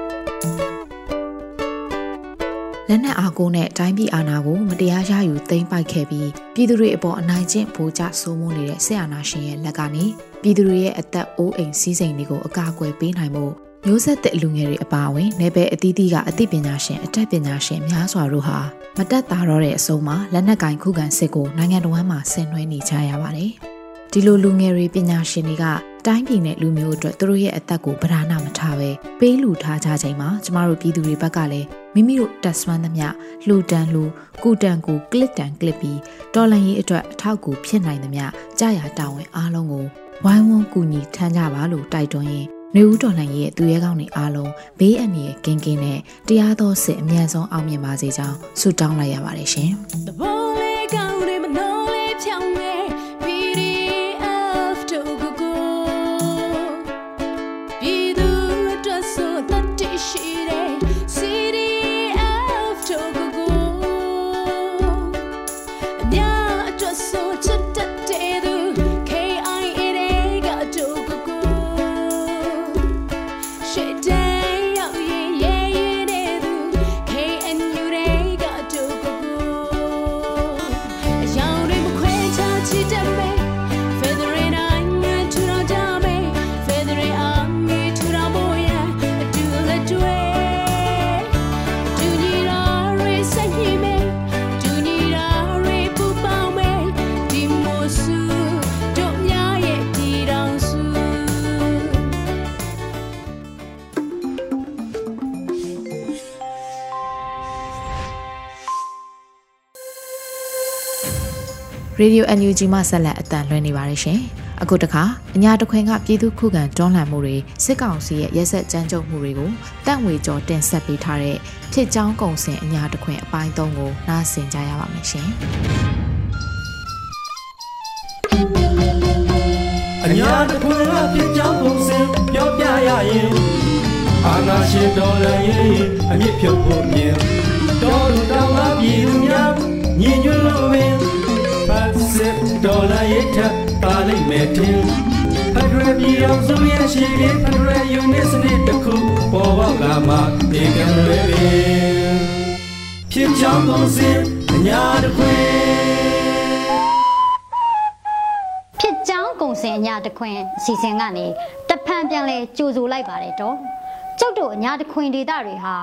လက်နက်အားကိုးနဲ့တိုင်းပြည်အာဏာကိုမတရားရယူသိမ်းပိုက်ခဲ့ပြီးပြည်သူတွေအပေါ်အနိုင်ကျင့်ဗိုလ်ကျစိုးမိုးနေတဲ့ဆရာနာရှင်ရဲ့လက်ကနေပြည်သူတွေရဲ့အသက်အိုးအိမ်စီးစိမ်တွေကိုအကာအကွယ်ပေးနိုင်မှု မျိုးဆက်တဲ့လူငယ်တွေအပါအဝင်နယ်ပယ်အသီးသီးကအသိပညာရှင်အတတ်ပညာရှင်များစွာတို့ဟာမတက်တာတော့တဲ့အဆုံးမှာလက်နက်ကင်ခုခံစစ်ကိုနိုင်ငံတော်မှာဆင်နွှဲနေကြရပါတယ်။ဒီလိုလူငယ်တွေပညာရှင်တွေကတိုင်းပြည်နဲ့လူမျိုးအတွက်သူတို့ရဲ့အသက်ကိုဗဒါနမထားပဲပေးလူထားကြချိန်မှာကျမတို့ပြည်သူတွေဘက်ကလည်းမိမိတို့တက်ဆွမ်းသမျှလှူတန်းလှူကူတန်ကူကလစ်တန်ကလစ်ပြီးတော်လန်ရေးအတွက်အထောက်အကူဖြစ်နိုင်သမျှကြာရတာဝန်အားလုံးကိုဝိုင်းဝန်းကူညီထမ်းကြပါလို့တိုက်တွန်းရင်း နေဦးတော်လှန်ရေးရဲ့သူရဲကောင်းတွေအားလုံးဘေးအန္တရာယ်ကင်းကင်းနဲ့တရားတော်စစ်အမြန်ဆုံးအောင်မြင်ပါစေကြောင်းဆုတောင်းလိုက်ရပါတယ်ရှင်။ Radio NUG မှဆက်လက်အတန်လွှင့်နေပါတယ်ရှင်။အခုတခါအညာတခွင်ကပြည်သူခုခံတွန်းလှန်မှုတွေစစ်ကောင်စီရဲ့ရက်ဆက်ကြမ်းကြုတ်မှုတွေကိုတန့်ဝေကျော်တင်ဆက်ပေးထားတဲ့ဖြစ်ကြောင်းကုံစင်အညာတခွင်အပိုင်း၃ကိုနားဆင်ကြရပါမယ်ရှင်။အညာတခွင်ကဖြစ်ကြောင်းကုံစင်ပြောပြရရင်အာနာရှင်တော်လည်းအမြင့်ဖြုတ်ဖို့မြင်တော်လူတော်ကပြည်သူများညီညွတ်လို့ပင် စစ်ဒေါ်လာရဲ့ထပ်ပါလိမ့်မယ်တင်ဖက်ဒရယ်ပြည်အောင်စုရဲ့ရှိပြီးဖက်ဒရယ်ယူနစ်စနစ်တစ်ခုပေါ်ပေါက်လာမှဒီကံတွေပင်ဖြစ်ချောင်းကုန်စင်အညာတခွင်ဖြစ်ချောင်းကုန်စင်အညာတခွင်အစီအစဉ်ကနေတဖန်ပြန်လဲကြိုဆိုလိုက်ပါတယ်တော့ကျုပ်တို့အညာတခွင်ဒေတာတွေဟာ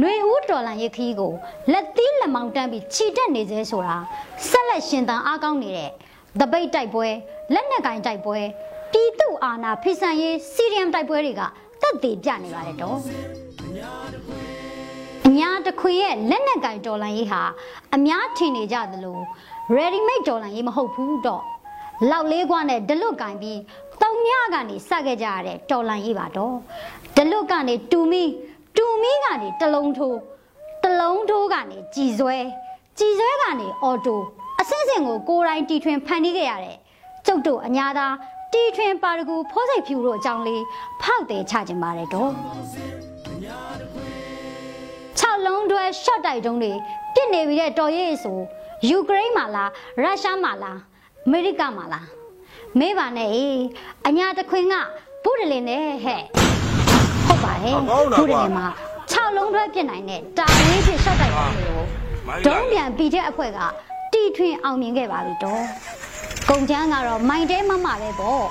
ຫນွေဦးတော်လန်ရခီးကိုလက်သီးလက်မောင်းတန်းပြီးခြိတက်နေစေဆိုတာဆက်လက်ရှင်သန်အားကောင်းနေတဲ့တပိတ်တိုက်ပွဲလက်နက်ကင်တိုက်ပွဲတီတုအာနာဖိစံရေးစီရီယမ်တိုက်ပွဲတွေကတက်သေးပြနေပါတယ်တော့အများတခွင်ရဲ့လက်နက်ကင်တော်လန်ရေးဟာအများထင်နေကြသလို ready made တော်လန်ရေးမဟုတ်ဘူးတော့လောက်လေးကွာနဲ့ဒလွတ်ကင်ပြီးတုံမြကနေစခဲ့ကြရတဲ့တော်လန်ရေးပါတော့ဒလွတ်ကနေတူမီ တူမီကနေတလုံးထိုးတလုံးထိုးကနေကြည်စွဲကြည်စွဲကနေအော်တိုအစင်းစင်ကိုကိုရိုင်းတီထွင်ဖန်တီးခဲ့ရတဲ့ကျုပ်တို့အညာသာတီထွင်ပါရဂူဖိုးစိတ်ဖြူတို့အကြောင်းလေးဖောက်တယ်ချခြင်းပါတယ်တော့6လုံးတွဲ short တိုက်တုံးတွေပြစ်နေပြီတဲ့တော်ရေးဆိုယူကရိန်းမှာလားရုရှားမှာလားအမေရိကမှာလားမေးပါနဲ့အေးအညာတခွင်ကဘုဒ္ဓလင်နဲ့ဟဲ့ဟုတ် ပါတယ်ဘုဒ္ဓလင်မှာ6လုံးတွဲပြစ်နိုင်တဲ့တာဝေးဖြစ် short တိုက်တုံးတွေကိုဒုံးပြန်ပြီးတဲ့အဖွဲ့ကတီထွင်အောင်မြင်ခဲ့ပါပြီတော့ကုံချမ်းကတော့မိုင်တဲမမပဲပေါ့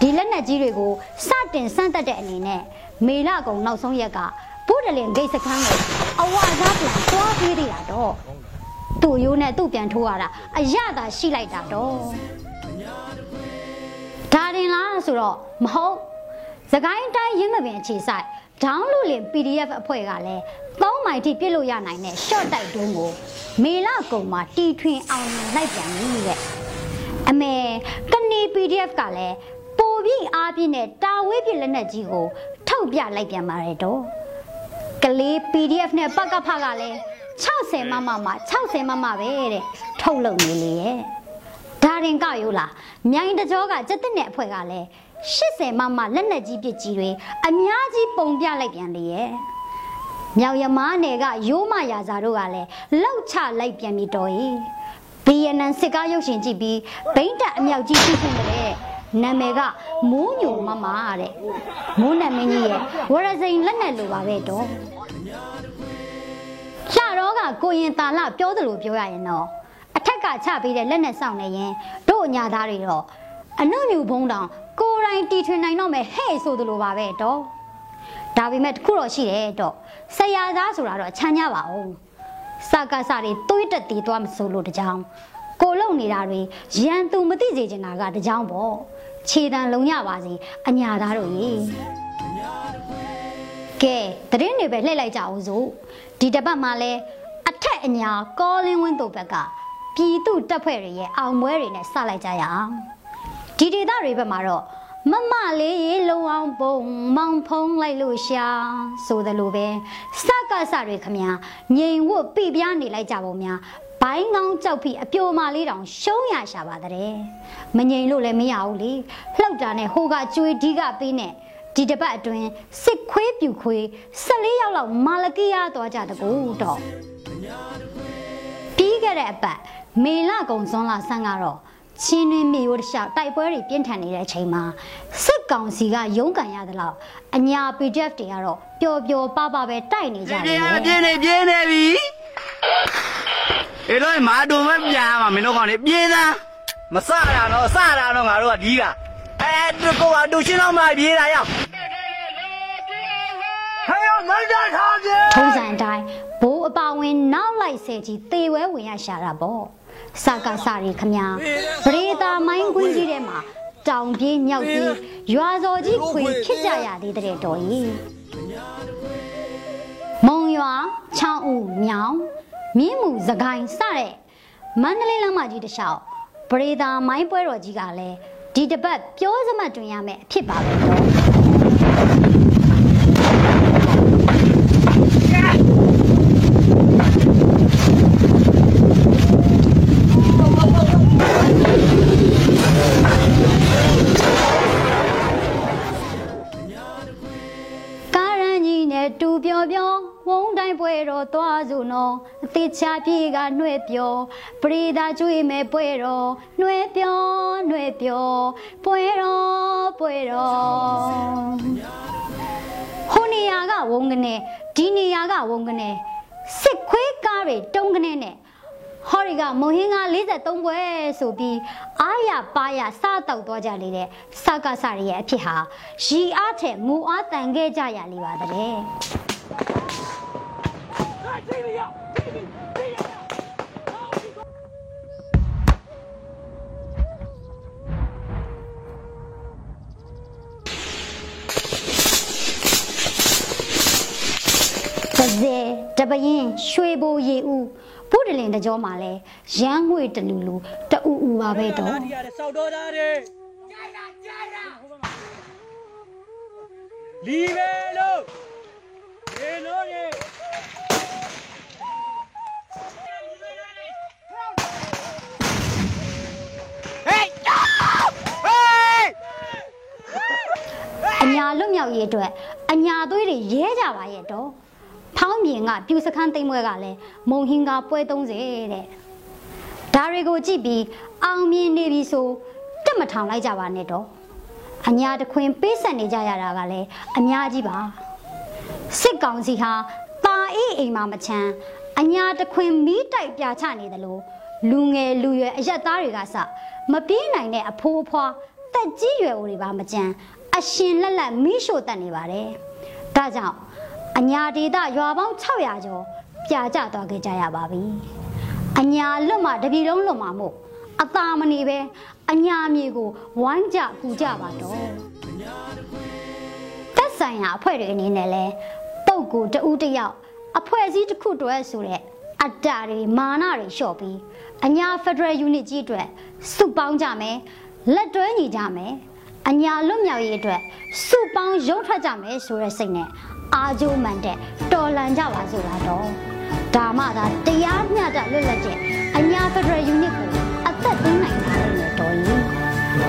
ဒီလက်နက်ကြီးတွေကိုစတင်စမ်းတက်တဲ့အနေနဲ့မေလကုံနောက်ဆုံးရက်ကဘုဒ္ဓလင်ဂိတ်စခန်းကိုအဝါစားပြန်သွားပြေးသေးတာတော့သူ့ရိုးနဲ့သူ့ပြန်ထိုးရတာအရသာရှိလိုက်တာတော့ဒါရင်လားဆိုတော့မဟုတ် စကိုင်းတိုင်းရင်းမပင်အခြေဆိုင်ဒေါင်းလူလင် PDF အဖွဲ့ကလည်း3မိုင်ထိပြစ်လို့ရနိုင်တဲ့ short တိုက်တုံးကိုမေလကုံမှာတီထွင်အောင်လိုက်ပြန်ပြီတဲ့အမေကနေ PDF ကလည်းပိုပြီးအားပြင်းတဲ့တာဝေးပြလက်နက်ကြီးကိုထုတ်ပြလိုက်ပြန်ပါတယ်တော့ကလေး PDF နဲ့ပကဖကလည်း60မမမှာ60မမပဲတဲ့ထုတ်လုပ်နေလေရဲ့ဒါရင်ကရိုးလားမြိုင်တကြောကစက်တက်တဲ့အဖွဲ့ကလည်း 80မမလက်နက်ကြီးပစ်ကြီးတွေအများကြီးပုံပြလိုက်ပြန်လေရဲ့မြောက်ရမားနယ်ကရိုးမရာဇာတို့ကလည်းလောက်ချလိုက်ပြန်ပြီတော်ကြီးဘီယနန်စစ်ကားရုပ်ရှင်ကြည့်ပြီးဘိန်းတက်အမြောက်ကြီးဖြစ်တဲ့နာမည်ကမိုးညိုမမတဲ့မိုးနတ်မင်းကြီးရဲ့ဝရစိန်လက်နဲ့လိုပါပဲတော့လှတော့ကကိုရင်တာလပြောသလိုပြောရရင်တော့အထက်ကချပေးတဲ့လက်နဲ့စောင့်နေရင်တို့အညာသားတွေတော့အနှုတ်မြူဘုံတောင်ကိုယ် တိုင်တီထွင်နိုင်တော့မယ်ဟဲ့ဆိုသလိုပါပဲတော့ဒါပေမဲ့တခုတော့ရှိတယ်တော့ဆရာသားဆိုတာတော့ချမ်းကြပါအောင်စကားစားတွေတွေးတက်တည်သွားမဆိုလို့တကြောင်ကိုလုံနေတာတွေရန်သူမသိစေချင်တာကတကြောင်ပေါ့ခြေတံလုံးရပါစေအညာသားတို့ရေကဲတရင်တွေပဲလှည့်လိုက်ကြအောင်စို့ဒီတစ်ပတ်မှာလဲအထက်အညာကောလင်းဝင်းတို့ဘက်ကပြည်သူတပ်ဖွဲ့တွေရဲ့အောင်ပွဲတွေနဲ့စလိုက်ကြရအောင်ဒီဒေသတွေဘက်မှာတော့ မမလေးရေလုံအောင်ပုံမောင်ဖုံးလိုက်လို့ရှာဆိုသလိုပဲစကစတွေခမညာငြိမ်ဝတ်ပြပြနေလိုက်ကြပုံများဘိုင်းကောင်းကြောက်ပြီးအပြိုမာလေးတောင်ရှုံးရရှာပါတဲ့မငြိမ်လို့လည်းမရဘူးလေလှုပ်တာနဲ့ဟိုကကျွေးဒီကပေးနဲ့ဒီတပတ်အတွင်းစစ်ခွေးပြူခွေး14ယောက်လောက်မာလကီယာသွားကြတကူတော့ပြီးခဲ့တဲ့အပတ်မေလကုံစွန်းလာဆန်းကတော့ ချင်းတွင်းမြေရိုးတစ်လျှောက်တိုက်ပွဲတွေပြင်းထန်နေတဲ့အချိန်မှာစစ်ကောင်စီကရုန်းကန်ရသလောက်အညာ PDF တွေကတော့ပျော်ပျော်ပါပါပဲတိုက်နေကြတယ်ပြင်းပြင်းနေပြင်းနေပြီအေးတော့မာဒုံမပြန်မှာမင်းတို့ကောင်လေပြင်းသားမစတာတော့စတာတော့ငါတို့ကဒီကအဲတူကောအတူရှင်းတော့မှပြေးတာရောက်ဟဲ့မန္တထားပြေထုံးစံအတိုင်းဘိုးအပါဝင်နောက်လိုက်ဆဲကြီးသေဝဲဝင်ရရှာတာပေါ့ စကားစားရီခမညာပရိသာမိုင်းကွင်းကြီးထဲမှာတောင်ပြေးမြောက်ပြေးရွာစော်ကြီးခွေခစ်ကြရသေးတဲ့တော်ကြီးမုံရွာချောင်းဦးမြောင်မြင်းမှုသခိုင်စတဲ့မန္တလေးလမ်းမကြီးတစ်လျှောက်ပရိသာမိုင်းပွဲတော်ကြီးကလည်းဒီတစ်ပတ်ပြောစမှတ်တွင်ရမယ်အဖြစ်ပါပဲတော့ အသေးချာပြေကနှွဲ့ပြောပရိသာကျွေးမဲ့ပွဲတော်နှွဲ့ပြောနှွဲ့ပြောပွဲတော်ပွဲတော်ဟိုနေရာကဝုံကနေဒီနေရာကဝုံကနေစစ်ခွေးကားတွေတုံးကနေနဲ့ဟော်ရီကမုံဟင်းကား43ပွဲဆိုပြီးအားရပါရစားတောက်သွားကြလေတဲ့စကားစရရဲ့အဖြစ်ဟာရီအားထက်မူအားတန်ခဲ့ကြရလေပါတဲ့ တဇဲတပရင်ရွှေဘိုရီဦးဘုဒ္ဓလင်တကြောမှာလဲရမ်းငွေတလူလူတူဦးပါပဲတော့စောက်တော်သားတွေလီပဲလို့ရေလို့ရေ အ ညာလွတ်မြောက်ရေးအတွက်အညာသွေးတွေရဲကြပါရဲ့တော့ဖောင်းမြင်ကပြူစခန်းသိမ်းပွဲကလည်းမုံဟင်ကပွဲ30တဲ့ဒါတွေကိုကြည့်ပြီးအောင်မြင်နေပြီဆိုတက်မထောင်လိုက်ကြပါနဲ့တော့အညာတခွင်ပေးဆက်နေကြရတာကလည်းအများကြီးပါစစ်ကောင်စီဟာတာအေးအိမ်မှာမချမ်းအညာတခွင်မီးတိုက်ပြချနေတယ်လို့လူငယ်လူရွယ်အရက်သားတွေကစမပြေးနိုင်တဲ့အဖိုးအဖွားတက်ကြီးရွယ်အိုတွေပါမကြမ်း အရှင်လက်လက်မီးရှို့တက်နေပါတယ်ဒါကြောင့်အညာဒေသရွာပေါင်း600ကျော်ပြာကျသွားခဲ့ကြရပါပြီအညာလွတ်မှတပြည်လုံးလွတ်မှမို့အသာမနေပဲအညာမြေကိုဝိုင်းကြကူကြပါတော့တက်ဆိုင်ရာအဖွဲ့တွေအနေနဲ့လဲပုံကိုတဦးတစ်ယောက်အဖွဲ့အစည်းတစ်ခုတည်းဆိုတဲ့အတ္တတွေမာနတွေလျှော့ပြီးအညာ Federal Unit ကြီးအတွက်စုပေါင်းကြမယ်လက်တွဲညီကြမယ် အညာလွတ်မြောက်ရေးအတွက်စုပေါင်းရုံးထွက်ကြမယ်ဆိုတဲ့စိတ်နဲ့အာဂျိုးမှန်တဲ့တော်လန်ကြပါစို့လားတော့ဒါမှသာတရားမျှတလွတ်လပ်တဲ့အညာ Federal Unit ကိုအသက်သွင်းနိုင်တာလေတော်ကြီး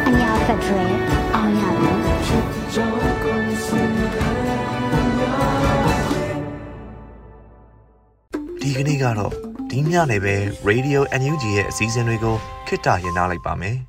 အညာ Federal အောင်ရမယ်ဒီကနေ့ကတော့ဒီညနေပဲ Radio NUG ရဲ့အစည်းအဝေးကိုခਿੱတရနာလိုက်ပါမယ်